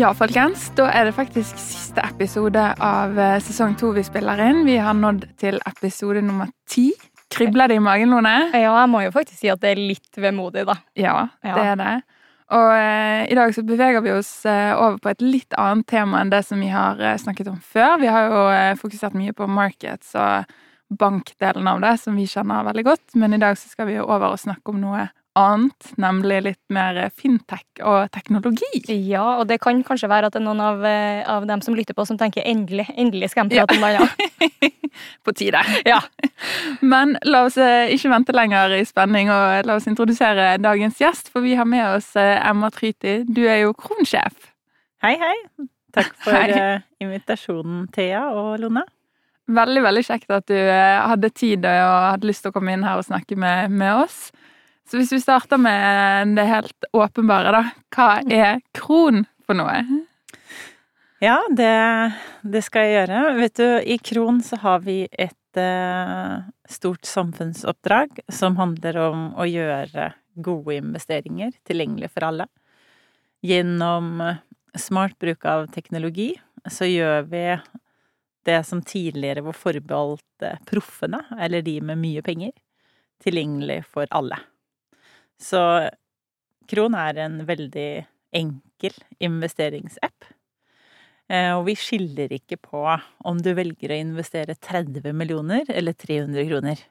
Ja, folkens. Da er det faktisk siste episode av eh, sesong to vi spiller inn. Vi har nådd til episode nummer ti. Kribler det i magen, Lone? Ja, jeg må jo faktisk si at det er litt vemodig, da. Ja, Ja. det er det. Og eh, i dag så beveger vi oss eh, over på et litt annet tema enn det som vi har eh, snakket om før. Vi har jo eh, fokusert mye på markets og bankdelen av det, som vi kjenner veldig godt. Men i dag så skal vi jo over og snakke om noe annet, nemlig litt mer fintech og teknologi. Ja, og det kan kanskje være at det er noen av, eh, av dem som lytter på, som tenker endelig, endelig skal de prate om det, ja. på tide. Ja. Men la oss eh, ikke vente lenger i spenning, og la oss introdusere dagens gjest. For vi har med oss eh, Emma Tryti. Du er jo kronsjef. Hei, hei. Takk for Hei. invitasjonen, Thea og Lone. Veldig veldig kjekt at du hadde tid og hadde lyst til å komme inn her og snakke med, med oss. Så hvis vi starter med det helt åpenbare, da. Hva er Kron for noe? Ja, det, det skal jeg gjøre. Vet du, i Kron så har vi et eh, stort samfunnsoppdrag som handler om å gjøre gode investeringer tilgjengelig for alle. Gjennom smart bruk av teknologi så gjør vi det som tidligere var forbeholdt eh, proffene, eller de med mye penger, tilgjengelig for alle. Så Kron er en veldig enkel investeringsapp. Eh, Og vi skiller ikke på om du velger å investere 30 millioner eller 300 kroner.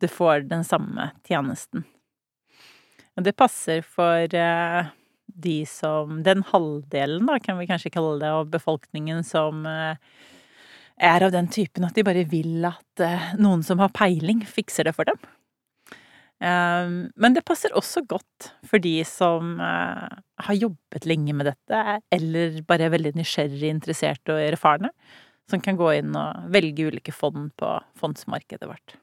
Du får den samme tjenesten. Og det passer for eh, de som Den halvdelen, da, kan vi kanskje kalle det, av befolkningen som eh, er av den typen at de bare vil at noen som har peiling, fikser det for dem. Um, Men det passer også godt for de som eh, har jobbet lenge med dette, eller bare er veldig nysgjerrig, interessert og erfarne, som kan gå inn og velge ulike fond på fondsmarkedet vårt.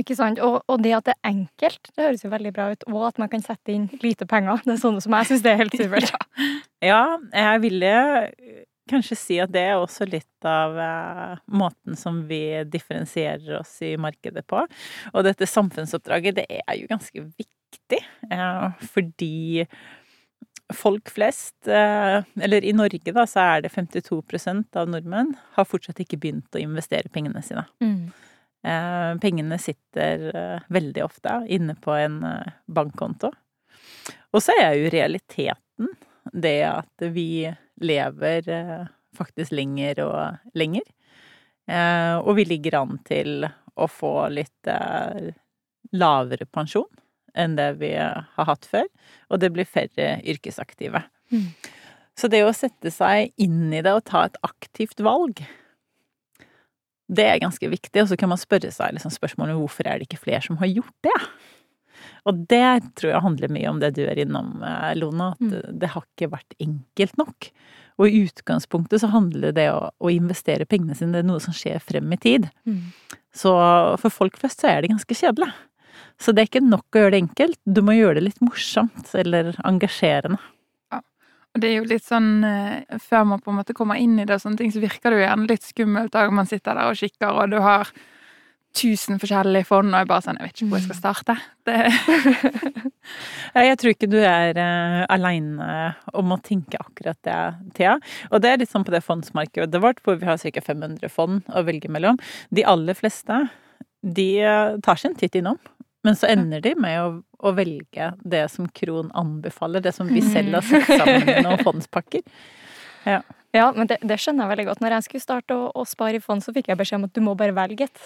Ikke sant? Og, og det at det er enkelt, det høres jo veldig bra ut. Og at man kan sette inn lite penger. Det er sånne som jeg syns det er helt supert. Ja, jeg ville kanskje si at det er også litt av eh, måten som vi differensierer oss i markedet på. Og dette samfunnsoppdraget, det er jo ganske viktig, eh, fordi folk flest, eh, eller i Norge da, så er det 52% av nordmenn har fortsatt ikke begynt å investere pengene sine. Mm. Eh, Pengene sitter eh, veldig ofte inne på en eh, bankkonto. Og så er jo realiteten det at vi lever eh, faktisk lenger og lenger. Eh, Og vi ligger an til å få litt eh, lavere pensjon enn det vi har hatt før. Og det blir færre yrkesaktive. Mm. Så det å sette seg inn i det og ta et aktivt valg, det er ganske viktig. Og så kan man spørre seg liksom, spørsmålet hvorfor er det ikke flere som har gjort det? Og det tror jeg handler mye om det du er innom, eh, Lona, at Mm. det har ikke vært enkelt nok. Og i utgangspunktet så handler det å, å investere pengene sine, det er noe som skjer frem i tid. Mm. Så for folk flest så er det ganske kjedelig. Så det er ikke nok å gjøre det enkelt, du må gjøre det litt morsomt eller engasjerende. Og det er jo litt sånn eh, Før man på en måte kommer inn i det, og sånne ting, så virker det jo gjerne litt skummelt da man sitter der og kikker, og du har tusen forskjellige fond, og jeg bare sånn Jeg vet ikke hvor jeg skal starte. Det, Jeg tror ikke du er uh, aleine om å tenke akkurat det, Thea. Og det er litt sånn på det fondsmarkedet vårt, hvor vi har ca. 500 fond å velge mellom. De aller fleste, de eh, tar seg en titt innom. Men så ender de med å, å velge det som Kron anbefaler, det som vi selv har satt sammen med noen fondspakker. Ja, men det, det skjønner jeg veldig godt. Når jeg skulle starte å, å spare i fond, så fikk jeg beskjed om at du må bare velge et.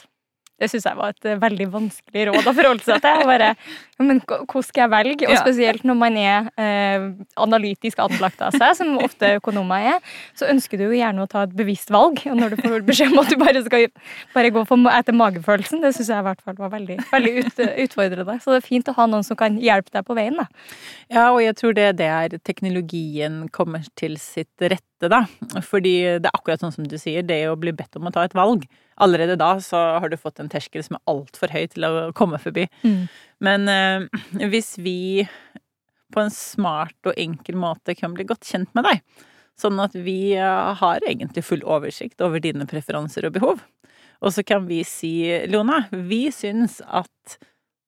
Det syns jeg var et eh, veldig vanskelig råd å forholde seg til. Bare, men hvordan skal jeg velge? Og spesielt når man er eh, analytisk anlagt av seg, som ofte økonomer er, så ønsker du jo gjerne å ta et bevisst valg. Og når du får beskjed om at du bare skal bare gå for, etter magefølelsen, det syns jeg i hvert fall var veldig, veldig ut, utfordrende. Så det er fint å ha noen som kan hjelpe deg på veien, da. Ja, og jeg tror det er der teknologien kommer til sitt rette, da. Fordi det er akkurat sånn som du sier, det å bli bedt om å ta et valg. Allerede da så har du fått en terskel som er altfor høy til å komme forbi. Mm. Men eh, hvis vi på en smart og enkel måte kan bli godt kjent med deg, sånn at vi eh, har egentlig full oversikt over dine preferanser og behov, og så kan vi si, Lona, vi syns at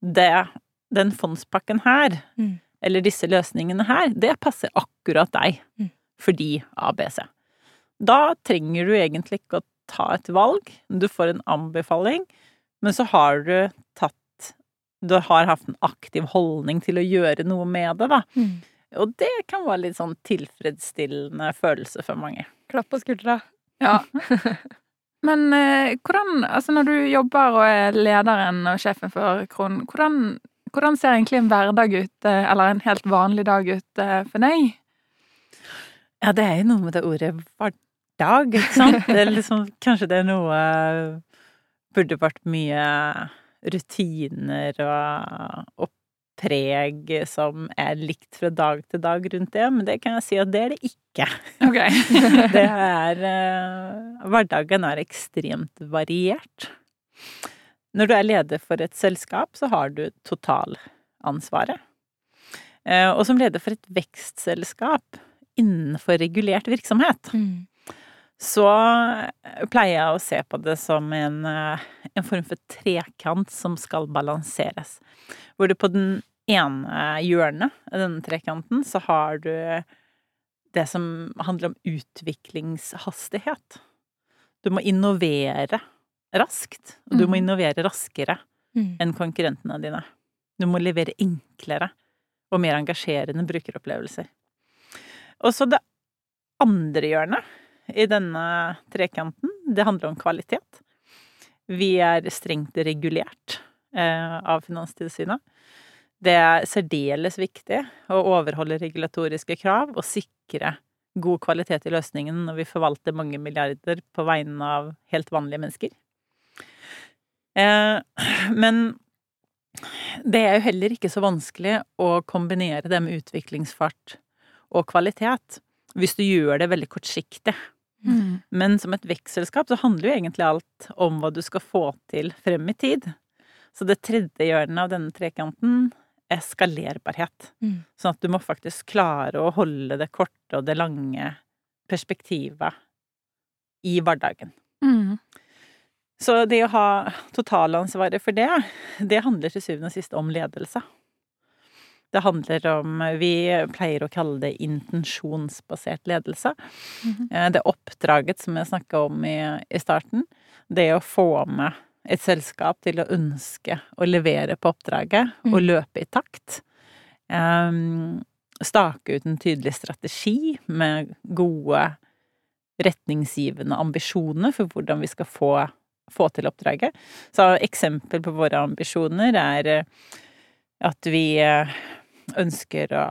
det, den fondspakken her, Mm. eller disse løsningene her, det passer akkurat deg. Mm. Fordi ABC. Da trenger du egentlig ikke å ta et valg. Du får en anbefaling, men så har du tatt Du har hatt en aktiv holdning til å gjøre noe med det, da. Mm. Og det kan være litt sånn tilfredsstillende følelse for mange. Klapp på skuldra. Ja. Men eh, hvordan Altså, når du jobber og er lederen og sjefen for Kronen, hvordan, hvordan ser egentlig en hverdag ut, eh, eller en helt vanlig dag ut eh, for deg? Ja, det er jo noe med det ordet hverdag, ikke sant? Det liksom, kanskje det er noe Burde vært mye rutiner og, og preg som er likt fra dag til dag rundt det, men det kan jeg si at det er det ikke. Okay. Det er eh, Hverdagen er ekstremt variert. Når du er leder for et selskap, så har du totalansvaret. Eh, Og som leder for et vekstselskap innenfor regulert virksomhet, Mm. så pleier jeg å se på det som en, eh, en form for trekant som skal balanseres. Hvor du på den ene hjørnet av denne trekanten så har du det som handler om utviklingshastighet. Du må innovere raskt, og du må Mhm. innovere raskere Mm. enn konkurrentene dine. Du må levere enklere og mer engasjerende brukeropplevelser. Og så det andre hjørnet i denne trekanten, det handler om kvalitet. Vi er strengt regulert eh, av Finanstilsynet. Det er særdeles viktig å overholde regulatoriske krav og sikre god kvalitet i løsningen når vi forvalter mange milliarder på vegne av helt vanlige mennesker. Eh, men det er jo heller ikke så vanskelig å kombinere det med utviklingsfart og kvalitet hvis du gjør det veldig kortsiktig. Mm. Men som et vekstselskap så handler jo egentlig alt om hva du skal få til frem i tid. Så det tredje hjørnet av denne trekanten er skalerbarhet. Mm. Sånn at du må faktisk klare å holde det korte og det lange perspektivet i hverdagen. Mm. Så det å ha totalansvaret for det, det handler til syvende og sist om ledelse. Det handler om Vi pleier å kalle det intensjonsbasert ledelse. Mm -hmm. Det oppdraget som jeg snakka om i, i starten, det å få med et selskap til å ønske å levere på oppdraget og Mm. løpe i takt. Um, stake ut en tydelig strategi med gode retningsgivende ambisjoner for hvordan vi skal få, få til oppdraget. Så eksempel på våre ambisjoner er at vi eh, ønsker å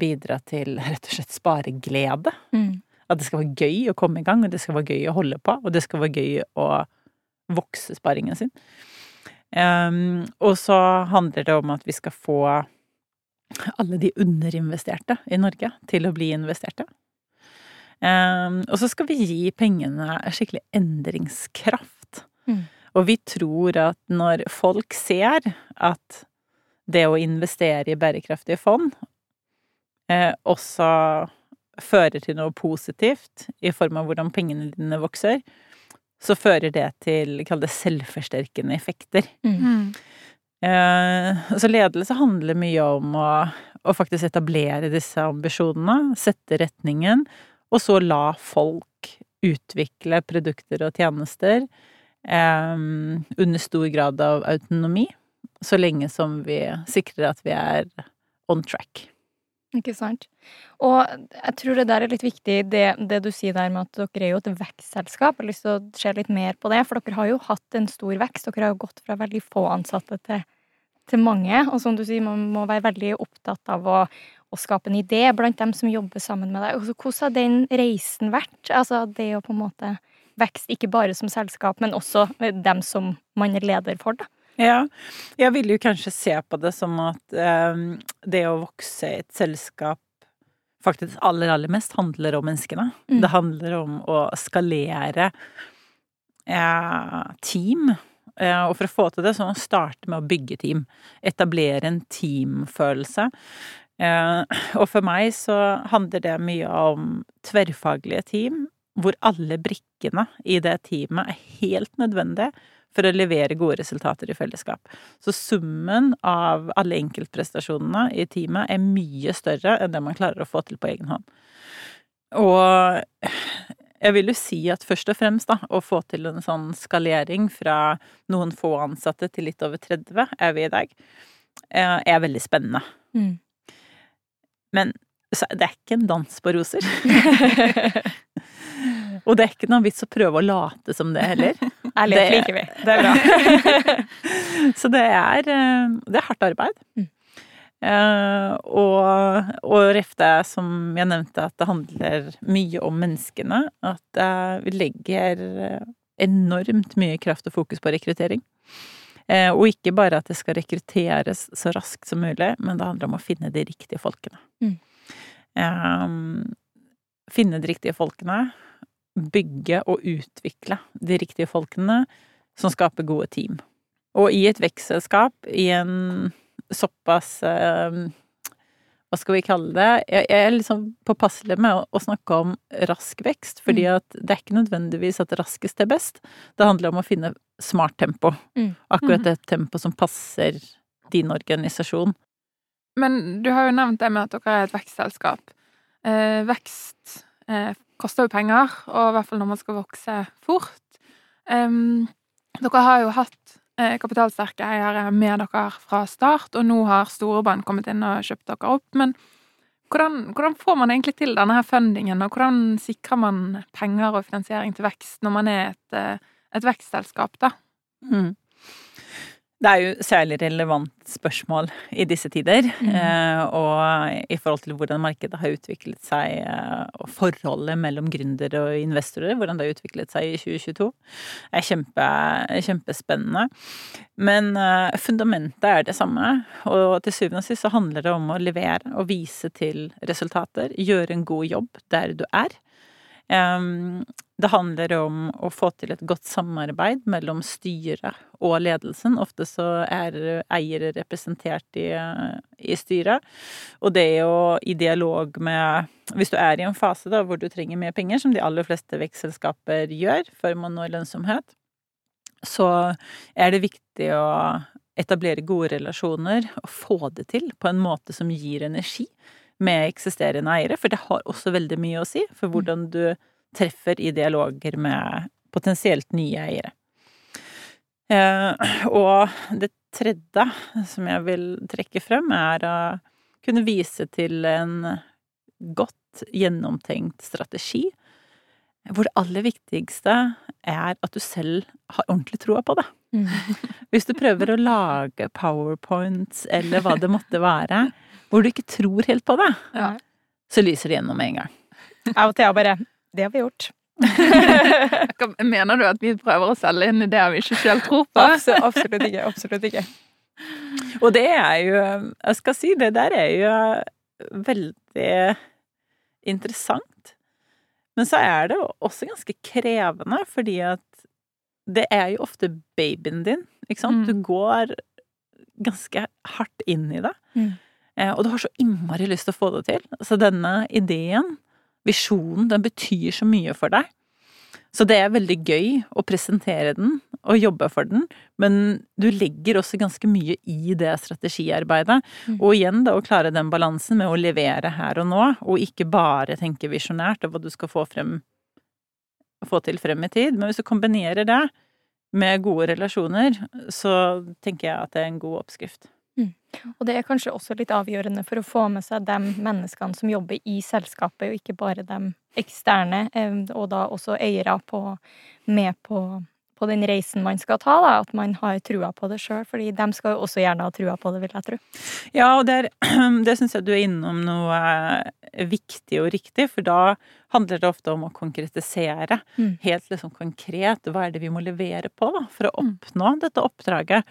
bidra til rett og slett spareglede. Mm. At det skal være gøy å komme i gang, og det skal være gøy å holde på, og det skal være gøy å vokse sparingen sin. Um, og så handler det om at vi skal få alle de underinvesterte i Norge til å bli investerte. Um, og så skal vi gi pengene skikkelig endringskraft. Mm. Og vi tror at når folk ser at det å investere i bærekraftige fond eh, også fører til noe positivt i form av hvordan pengene dine vokser, så fører det til, kall det, selvforsterkende effekter. Mm. Mm. Eh, så ledelse handler mye om å, å faktisk etablere disse ambisjonene, sette retningen, og så la folk utvikle produkter og tjenester eh, under stor grad av autonomi, så lenge som vi sikrer at vi er on track. Ikke sant. Og jeg tror det der er litt viktig, det, det du sier der med at dere er jo et vekstselskap. Jeg har lyst til å se litt mer på det, for dere har jo hatt en stor vekst. Dere har jo gått fra veldig få ansatte til, til mange. Og som du sier, man må være veldig opptatt av å, å skape en idé blant dem som jobber sammen med deg. Altså, hvordan har den reisen vært? Altså det å på en måte vekst, ikke bare som selskap, men også dem som man er leder for, da. Ja, jeg vil jo kanskje se på det som at eh, det å vokse i et selskap faktisk aller, aller mest handler om menneskene. Mm. Det handler om å skalere eh, team. Eh, og for å få til det, så må man starte med å bygge team. Etablere en teamfølelse. Eh, og for meg så handler det mye om tverrfaglige team, hvor alle brikkene i det teamet er helt nødvendige for å levere gode resultater i fellesskap. Så summen av alle enkeltprestasjonene i teamet er mye større enn det man klarer å få til på egen hånd. og jeg vil jo si at først og fremst da, å få til en sånn skalering fra noen få ansatte til litt over 30 er vi i dag, eh, er veldig spennende. Mm. Men så det er ikke en dans på roser. Og det er ikke noen vits å prøve å late som det heller. Ærlighet Det- liker vi. Det er bra. Så det er, eh, det er hardt arbeid. Mm. Eh, og, og refte, som jeg nevnte, at det handler mye om menneskene. At uh, vi legger enormt mye kraft og fokus på rekruttering. Uh, og ikke bare at det skal rekrutteres så raskt som mulig, men det handler om å finne de riktige folkene. Mm. Finne de riktige folkene, bygge og utvikle de riktige folkene som skaper gode team. Og i et vekstselskap, i en såpass eh, Hva skal vi kalle det? Jeg er liksom påpasselig med å, snakke om rask vekst, fordi Mm. at det er ikke nødvendigvis at raskest er best. Det handler om å finne smart tempo. Mm. Akkurat Mhm. det tempo som passer din organisasjon. Men du har jo nevnt det med at dere er et vekstselskap. Eh, vekst eh, koster jo penger, og i hvert fall når man skal vokse fort. Um, dere har jo hatt eh, kapitalsterke eiere med dere fra start, og nå har Storebrand kommet inn og kjøpt dere opp. Men hvordan, hvordan får man egentlig til denne her fundingen, og hvordan sikrer man penger og finansiering til vekst når man er et, eh, et vekstselskap, da? Mm. Det er jo særlig relevant spørsmål i disse tider, Mm. eh, og i forhold til hvordan markedet har utviklet seg, eh, og forholdet mellom gründere og investorer, hvordan det har utviklet seg i 2022, er kjempe, kjempespennende. Men eh, fundamentet er det samme, og til syvende og sist så handler det om å levere og vise til resultater, gjøre en god jobb der du er. Det handler om å få til et godt samarbeid mellom styret og ledelsen. Ofte så er eiere representert i, i styret. Og det er jo i dialog med Hvis du er i en fase da hvor du trenger mer penger, som de aller fleste vekstselskaper gjør før man når lønnsomhet, så er det viktig å etablere gode relasjoner og få det til på en måte som gir energi med eksisterende eiere, for det har også veldig mye å si for hvordan du treffer i dialoger med potensielt nye eiere. Eh, og det tredje som jeg vil trekke frem, er å kunne vise til en godt gjennomtenkt strategi, hvor det aller viktigste er at du selv har ordentlig troa på det. Mm. Hvis du prøver å lage powerpoints eller hva det måtte være, hvor du ikke tror helt på det, Ja. så lyser det gjennom med en gang. Jeg og Thea bare Det har vi gjort. Mener du at vi prøver å selge inn ideer vi ikke selv tror på? Abso- absolutt ikke. Absolutt ikke. Og det er jo Jeg skal si, det der er jo veldig interessant. Men så er det jo også ganske krevende, fordi at det er jo ofte babyen din, ikke sant? Mm. Du går ganske hardt inn i det. Mm. Eh, Og du har så innmari lyst til å få det til. Så denne ideen, visjonen, den betyr så mye for deg. Så det er veldig gøy å presentere den og jobbe for den, men du legger også ganske mye i det strategiarbeidet. Mm. Og igjen da å klare den balansen med å levere her og nå, og ikke bare tenke visjonært og hva du skal få frem få til frem i tid. Men hvis du kombinerer det med gode relasjoner, så tenker jeg at det er en god oppskrift. Og det er kanskje også litt avgjørende for å få med seg de menneskene som jobber i selskapet, og ikke bare de eksterne, eh, og da også eiere med på, på den reisen man skal ta, da, at man har trua på det sjøl, fordi de skal jo også gjerne ha trua på det, vil jeg tro. Ja, og det, er, det syns jeg du er innom noe eh, viktig og riktig, for da handler det ofte om å konkretisere. Mm. Helt liksom konkret, hva er det vi må levere på da, for å Mm. oppnå dette oppdraget?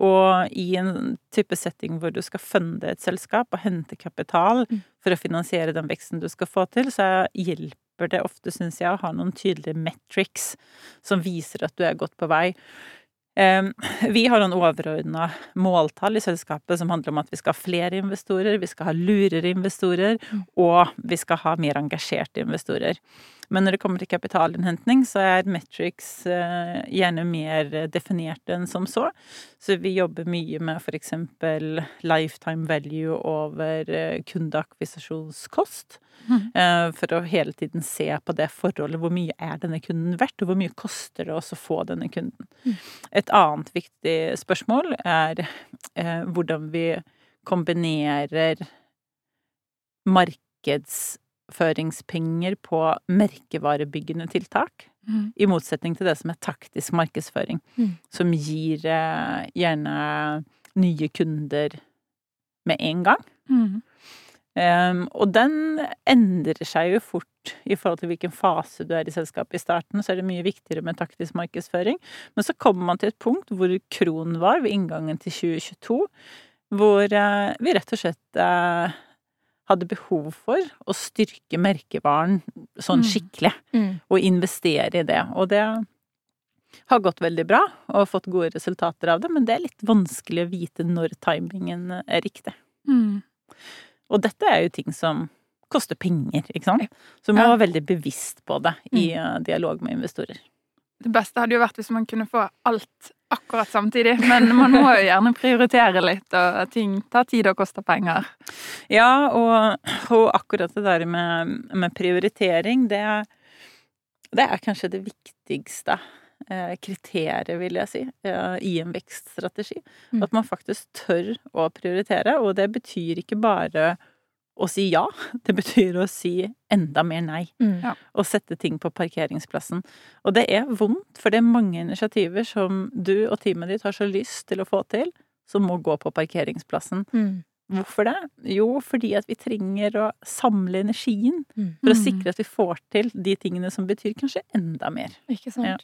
Og i en type setting hvor du skal funde et selskap og hente kapital Mm. for å finansiere den veksten du skal få til, så hjelper det ofte, syns jeg, å ha noen tydelige metrics som viser at du er godt på vei. Vi har noen overordna måltall i selskapet som handler om at vi skal ha flere investorer, vi skal ha lurere investorer, Mm. og vi skal ha mer engasjerte investorer. Men når det kommer til kapitalinnhentning, så er metrics eh, gjerne mer definert enn som så. Så vi jobber mye med eksempel lifetime value over eh, kundeakvisisjonskost. Mm. For å hele tiden se på det forholdet. Hvor mye er denne kunden verdt, og hvor mye koster det oss å få denne kunden? Mm. Et annet viktig spørsmål er eh, hvordan vi kombinerer markedsføringspenger på merkevarebyggende tiltak, Mm. i motsetning til det som er taktisk markedsføring, Mm. som gir eh, gjerne nye kunder med en gang. Mm. Um, og den endrer seg jo fort i forhold til hvilken fase du er i selskapet. I starten så er det mye viktigere med taktisk markedsføring. Men så kommer man til et punkt hvor Kron var ved inngangen til 2022, hvor eh, vi rett og slett eh, hadde behov for å styrke merkevaren sånn Mm. skikkelig, Mm. og investere i det. Og det har gått veldig bra, og fått gode resultater av det, men det er litt vanskelig å vite når timingen er riktig. Mm. Og dette er jo ting som koster penger, ikke sant? Så man må være veldig bevisst på det i eh, dialog med investorer. Det beste hadde jo vært hvis man kunne få alt akkurat samtidig, men man må jo gjerne prioritere litt, og ting tar tid og koster penger. Ja, og, og akkurat det der med, med prioritering, det det er kanskje det viktigste eh, kriteriet, vil jeg si, eh, i en vekststrategi. Mm. At man faktisk tør å prioritere, og det betyr ikke bare å si ja, det betyr å si enda mer nei. Mm. Ja. og sette ting på parkeringsplassen. Og det er vondt, for det er mange initiativer som du og teamet ditt har så lyst til å få til, som må gå på parkeringsplassen. Mm. Hvorfor det? Jo, fordi at vi trenger å samle energien Mm. for å Mm. sikre at vi får til de tingene som betyr kanskje enda mer. Ikke sant? Ja.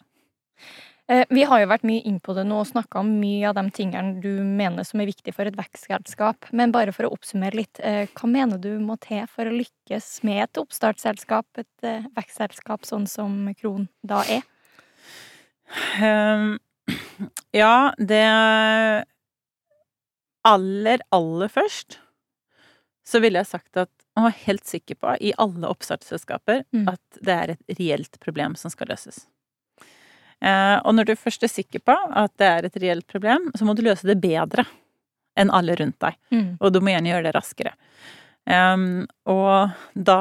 Eh, Vi har jo vært mye inn på det nå og snakka om mye av de tingene du mener som er viktig for et vekstselskap. Men bare for å oppsummere litt, eh, hva mener du må til for å lykkes med et oppstartsselskap, et eh, vekstselskap sånn som Kron da er? Ehm, ja, det Aller, aller først så ville jeg sagt at man var helt sikker på, i alle oppstartsselskaper, Mm. at det er et reelt problem som skal løses. Eh, og når du først er sikker på at det er et reelt problem, så må du løse det bedre enn alle rundt deg. Mm. Og du må gjerne gjøre det raskere. Um, og da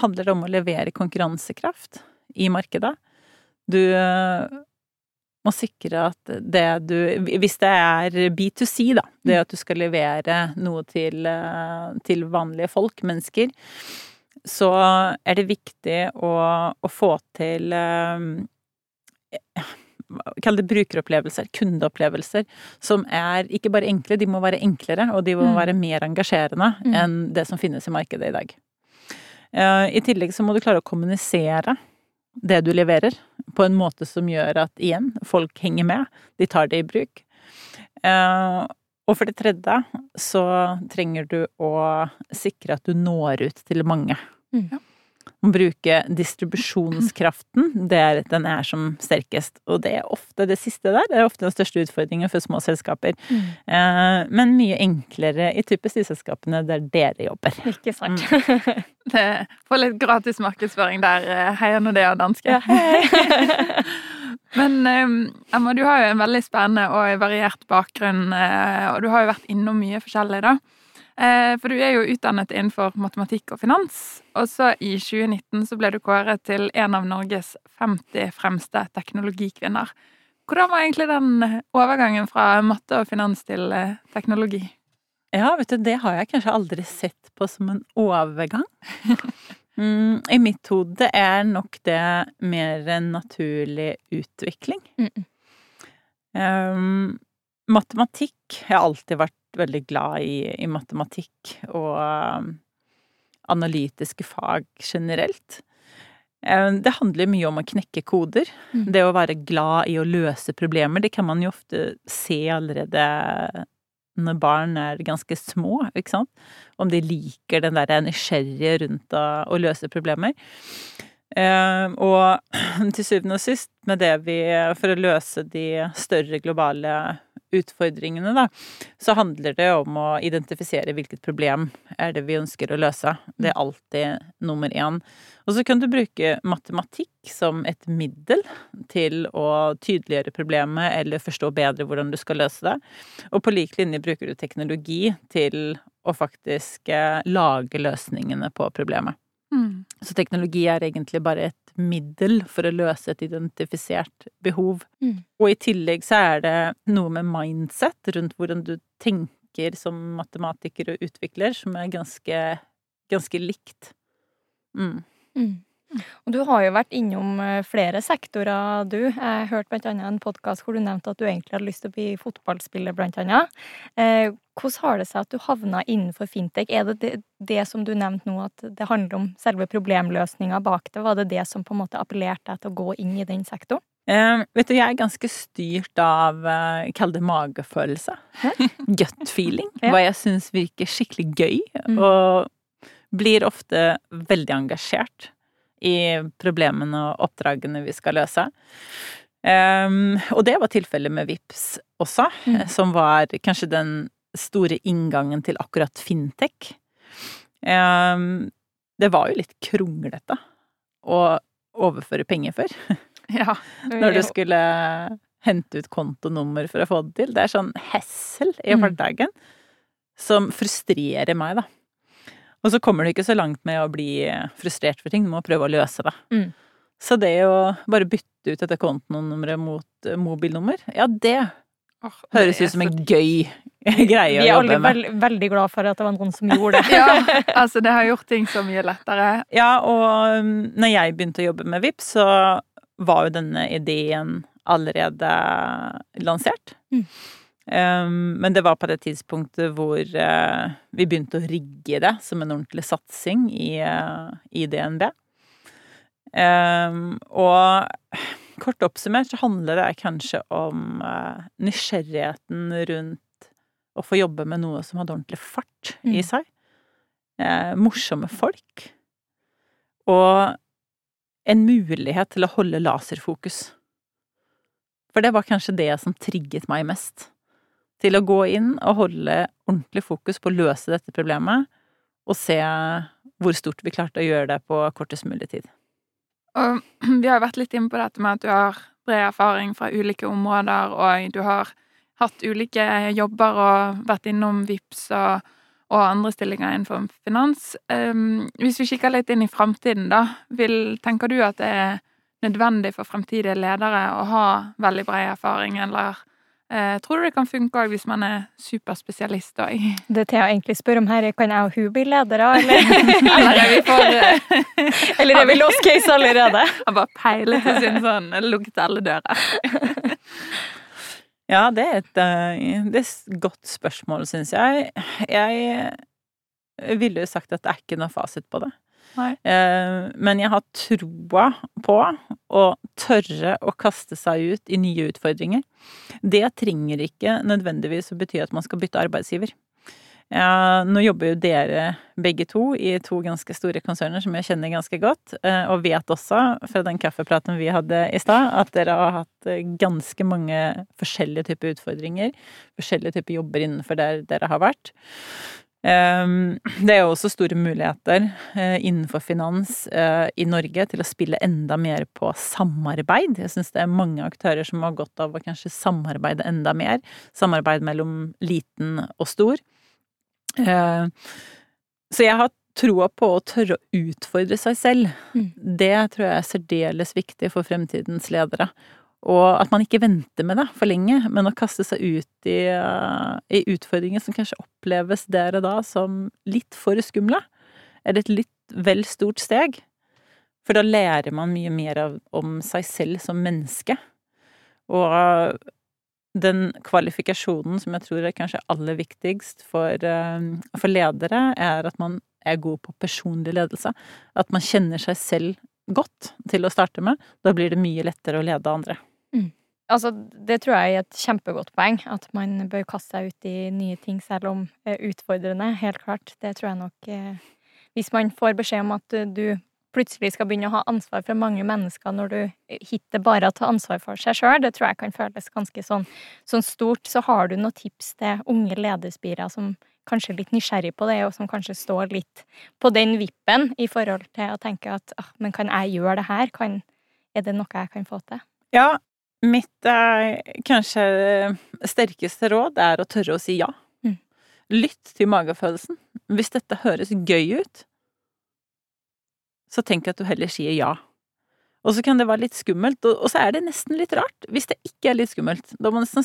handler det om å levere konkurransekraft i markedet. Du eh, må sikre at det du Hvis det er B2C, da, det at du skal levere noe til, eh, til vanlige folk, mennesker, så er det viktig å, å få til eh, Kall det brukeropplevelser, kundeopplevelser, som er ikke bare enkle, de må være enklere, og de må Mm. være mer engasjerende Mm. enn det som finnes i markedet i dag. Eh, I tillegg så må du klare å kommunisere det du leverer, på en måte som gjør at igjen, folk henger med, de tar det i bruk. Eh, Og for det tredje så trenger du å sikre at du når ut til mange. Mm. Ja. Å bruke distribusjonskraften, det er, den er som sterkest. Og det er ofte det siste der, det er ofte den største utfordringen for små selskaper. Mm. Eh, Men mye enklere i typisk de selskapene der dere jobber. Ikke sant? Det, får litt gratis markedsføring der. eh, Heia Nordea danske. Ja. Men eh, Emma, du har jo en veldig spennende og variert bakgrunn, eh, og du har jo vært innom mye forskjellig, da. Eh, For du er jo utdannet innenfor matematikk og finans, og så i 2019 så ble du kåret til en av Norges 50 fremste teknologikvinner. Hvordan var egentlig den overgangen fra matte og finans til eh, teknologi? Ja, vet du, det har jeg kanskje aldri sett på som en overgang. Mm, I mitt hode er nok det mer en naturlig utvikling. Mm. Um, matematikk Jeg har alltid vært veldig glad i, i matematikk og um, analytiske fag generelt. Um, det handler mye om å knekke koder. Mm. Det å være glad i å løse problemer, det kan man jo ofte se allerede når barn er ganske små, ikke sant? Om de liker den der nysgjerrige rundt å, å løse problemer. Eh, og til syvende og sist, med det vi For å løse de større globale utfordringene, da, så handler det om å identifisere hvilket problem er det vi ønsker å løse. Det er alltid nummer én. Og så kan du bruke matematikk som et middel til å tydeliggjøre problemet eller forstå bedre hvordan du skal løse det. Og på lik linje bruker du teknologi til å faktisk eh, lage løsningene på problemet. Mm. Så teknologi er egentlig bare et middel for å løse et identifisert behov. Mm. Og i tillegg så er det noe med mindset rundt hvordan du tenker som matematiker og utvikler, som er ganske, ganske likt. Mm. Mm. Og du har jo vært innom eh, flere sektorer, du. Jeg hørte annet en podkast hvor du nevnte at du egentlig hadde lyst til å bli fotballspiller, blant annet. Eh, hvordan har det seg at du havna innenfor fintech? Er det, det det som du nevnte nå, at det handler om selve problemløsninga bak det? Var det det som på en måte appellerte deg til å gå inn i den sektoren? Uh, vet du, jeg er ganske styrt av, uh, kall det magefølelse. Gut feeling. Ja. Hva jeg syns virker skikkelig gøy. Mm. Og blir ofte veldig engasjert i problemene og oppdragene vi skal løse. Um, og det var tilfellet med VIPS også, Mm. som var kanskje den store inngangen til akkurat fintech. Um, det var jo litt kronglete å overføre penger før. Ja. Når du skulle hente ut kontonummer for å få det til. Det er sånn hessel i Mm. hverdagen som frustrerer meg, da. Og så kommer du ikke så langt med å bli frustrert for ting, du må prøve å løse det. Mm. Så det å bare bytte ut dette kontonummeret mot mobilnummer, ja, det oh, høres det er ut som så en gøy greie Vi å er alle jobbe med. veld, veldig glad for at det var noen som gjorde det. Ja, altså det har gjort ting så mye lettere. Ja, og um, når jeg begynte å jobbe med VIPS, så var jo denne ideen allerede lansert. Mm. Um, men det var på det tidspunktet hvor uh, vi begynte å rigge det som en ordentlig satsing i, uh, i DNB. Um, og kort oppsummert så handler det kanskje om uh, nysgjerrigheten rundt å få jobbe med noe som hadde ordentlig fart i Mm. seg. Eh, morsomme folk. Og en mulighet til å holde laserfokus. For det var kanskje det som trigget meg mest. Til å gå inn og holde ordentlig fokus på å løse dette problemet, og se hvor stort vi klarte å gjøre det på kortest mulig tid. Og vi har jo vært litt inne på dette med at du har bred erfaring fra ulike områder, og du har hatt ulike jobber og vært innom VIPS og, og andre stillinger innenfor finans. Um, hvis vi kikker litt inn i framtiden, da, vil, tenker du at det er nødvendig for fremtidige ledere å ha veldig bred erfaring, eller eh, tror du det kan funke òg hvis man er superspesialist da, Det Thea egentlig spør om her, er kan jeg og hun bli ledere, eller, Eller er vi for eller er vi lost case allerede? Han bare peiler til sin sånn lukket alle dører. Ja, det er et, eh, det er et godt spørsmål, syns jeg. Jeg ville jo sagt at det er ikke noe fasit på det. Eh, Men jeg har troa på å tørre å kaste seg ut i nye utfordringer. Det trenger ikke nødvendigvis å bety at man skal bytte arbeidsgiver. Nå jobber jo dere begge to i to ganske store konserner som jeg kjenner ganske godt, eh, og vet også fra den kaffepraten vi hadde i stad, at dere har hatt eh, ganske mange forskjellige typer utfordringer, forskjellige typer jobber innenfor der dere har vært. Ehm, Det er jo også store muligheter eh, innenfor finans eh, i Norge til å spille enda mer på samarbeid. Jeg syns det er mange aktører som har godt av å kanskje samarbeide enda mer. Samarbeid mellom liten og stor. Eh, Så jeg har troa på å tørre å utfordre seg selv. Mm. Det tror jeg er særdeles viktig for fremtidens ledere. Og at man ikke venter med det for lenge, men å kaste seg ut i, eh, i utfordringer som kanskje oppleves der og da som litt for skumle. Er et litt vel stort steg? For da lærer man mye mer av, om seg selv som menneske. Og den kvalifikasjonen som jeg tror er kanskje aller viktigst for, eh, for ledere, er at man er god på personlig ledelse. At man kjenner seg selv godt til å starte med. Da blir det mye lettere å lede andre. Altså, det tror jeg er et kjempegodt poeng, at man bør kaste seg ut i nye ting, selv om utfordrende. Helt klart. Det tror jeg nok eh, Hvis man får beskjed om at du plutselig skal begynne å ha ansvar for mange mennesker når du hitter bare å ta ansvar for seg sjøl, det tror jeg kan føles ganske sånn, sånn stort. Så har du noen tips til unge lederspirer som kanskje er litt nysgjerrig på det, og som kanskje står litt på den vippen i forhold til å tenke at ah, men kan jeg gjøre det her? Kan, er det noe jeg kan få til? Ja, mitt eh, kanskje sterkeste råd er å tørre å si ja. Mm. Lytt til magefølelsen. Hvis dette høres gøy ut, så tenk at du heller sier ja. Og så kan det være litt skummelt, og så er det nesten litt rart hvis det ikke er litt skummelt. Da må du nesten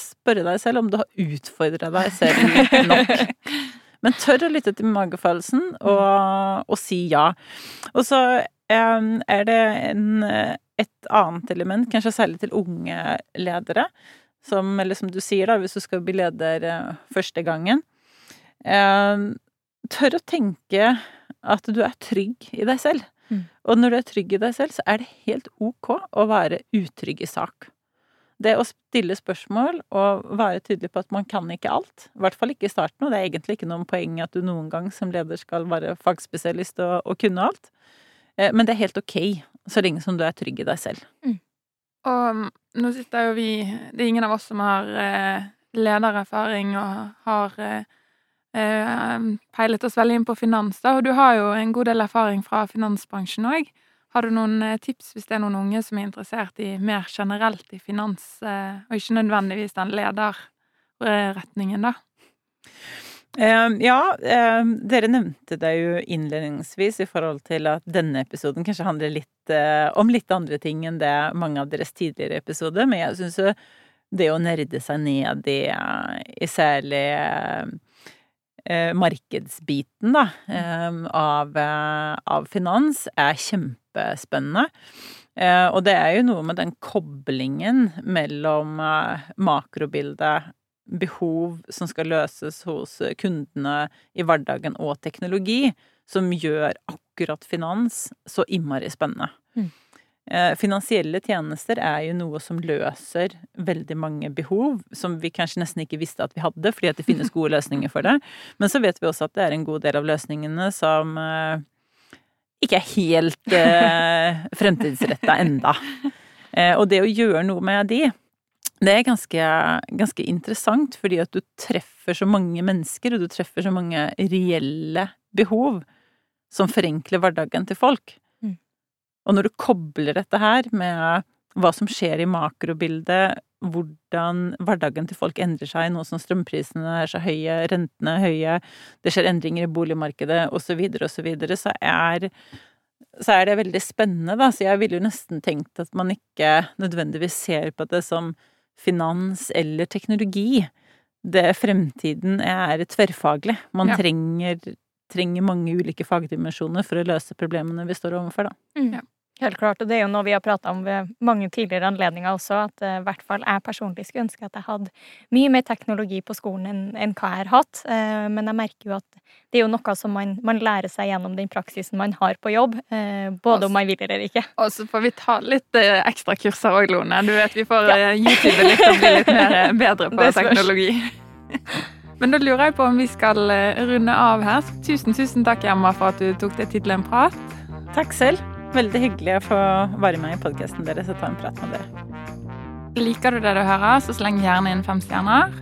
spørre deg selv om du har utfordra deg selv nok. Men tør å lytte til magefølelsen og, og si ja. Og så er det en, et annet element, kanskje særlig til unge ledere, som, eller som du sier, da, hvis du skal bli leder uh, første gangen. Tør å tenke at du er trygg i deg selv. Mm. Og når du er trygg i deg selv, så er det helt ok å være utrygg i sak. Det å stille spørsmål og være tydelig på at man kan ikke alt, i hvert fall ikke i starten, og det er egentlig ikke noen poeng at du noen gang som leder skal være fagspesialist og, og kunne alt, eh, men det er helt ok så lenge som du er trygg i deg selv. Mm. Og mm, nå sitter jo vi Det er ingen av oss som har eh, ledererfaring og har eh, eh, peilet oss veldig inn på finans, da, og du har jo en god del erfaring fra finansbransjen òg. Har du noen eh, tips hvis det er noen unge som er interessert i mer generelt i finans, eh, og ikke nødvendigvis den lederretningen, da? Ja, dere nevnte det jo innledningsvis i forhold til at denne episoden kanskje handler litt uh, om litt andre ting enn det mange av deres tidligere episoder, men jeg syns jo det å nerde seg ned i, i særlig eh, markedsbiten da, eh, av, eh, av, finans er kjempespennende. Eh, og det er jo noe med den koblingen mellom eh, makrobildet, behov som skal løses hos kundene i hverdagen, og teknologi, som gjør akkurat finans så innmari spennende. Mm. Eh, finansielle tjenester er jo noe som løser veldig mange behov, som vi kanskje nesten ikke visste at vi hadde, fordi at det finnes gode løsninger for det. Men så vet vi også at det er en god del av løsningene som uh, ikke er helt eh, fremtidsretta enda. Og det å gjøre noe med de, det er ganske, ganske interessant, fordi at du treffer så mange mennesker, og du treffer så mange reelle behov som forenkler hverdagen til folk. Og når du kobler dette her med hva som skjer i makrobildet, hvordan hverdagen til folk endrer seg nå som strømprisene er så høye, rentene er høye, det skjer endringer i boligmarkedet osv., osv., så, videre, så, er, så er det veldig spennende, da. Så jeg ville jo nesten tenkt at man ikke nødvendigvis ser på det som finans eller teknologi. Det fremtiden er tverrfaglig. Man ja. trenger, trenger, mange ulike fagdimensjoner for å løse problemene vi står overfor, da. Mm. Ja. Helt klart, og det er jo noe vi har prata om ved mange tidligere anledninger også, at eh, i hvert fall jeg personlig skulle ønske at jeg hadde mye mer teknologi på skolen enn, enn hva jeg har hatt. Eh, men jeg merker jo at det er jo noe som man, man lærer seg gjennom den praksisen man har på jobb, eh, både om man vil eller ikke. Og så får vi ta litt ekstra kurser òg, Lone. Du vet vi får ja. YouTube litt og bli litt mer bedre på teknologi. Men da lurer jeg på om vi skal runde av her. Tusen, tusen takk, Emma, for at du tok deg tid til en prat. Takk selv. Veldig hyggelig å få være med i podkasten deres og ta en prat med dere. Liker du det du hører, så sleng gjerne inn fem stjerner.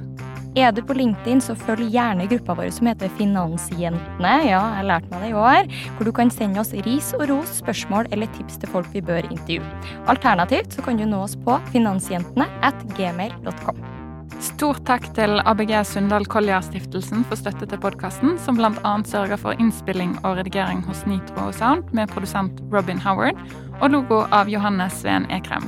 Er du på LinkedIn, så følg gjerne gruppa vår som heter Finansjentene. Ja, jeg har lært meg det i år. Hvor du kan sende oss ris og ros, spørsmål eller tips til folk vi bør intervjue. Alternativt så kan du nå oss på finansjentene at gmail.com. Stort takk til ABG Sundal Collier-stiftelsen for støtte til podkasten, som bl.a. sørger for innspilling og redigering hos Nitro Sound med produsent Robin Howard og logo av Johannes Sveen Ekrem.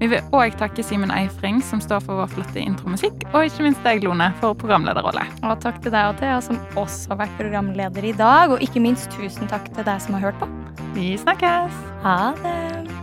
Vi vil òg takke Simen Eifring, som står for vår flotte intromusikk, og ikke minst deg, Lone, for programlederrolle. Og takk til deg og Thea, som også har vært programleder i dag. Og ikke minst tusen takk til deg som har hørt på. Vi snakkes! Ha det!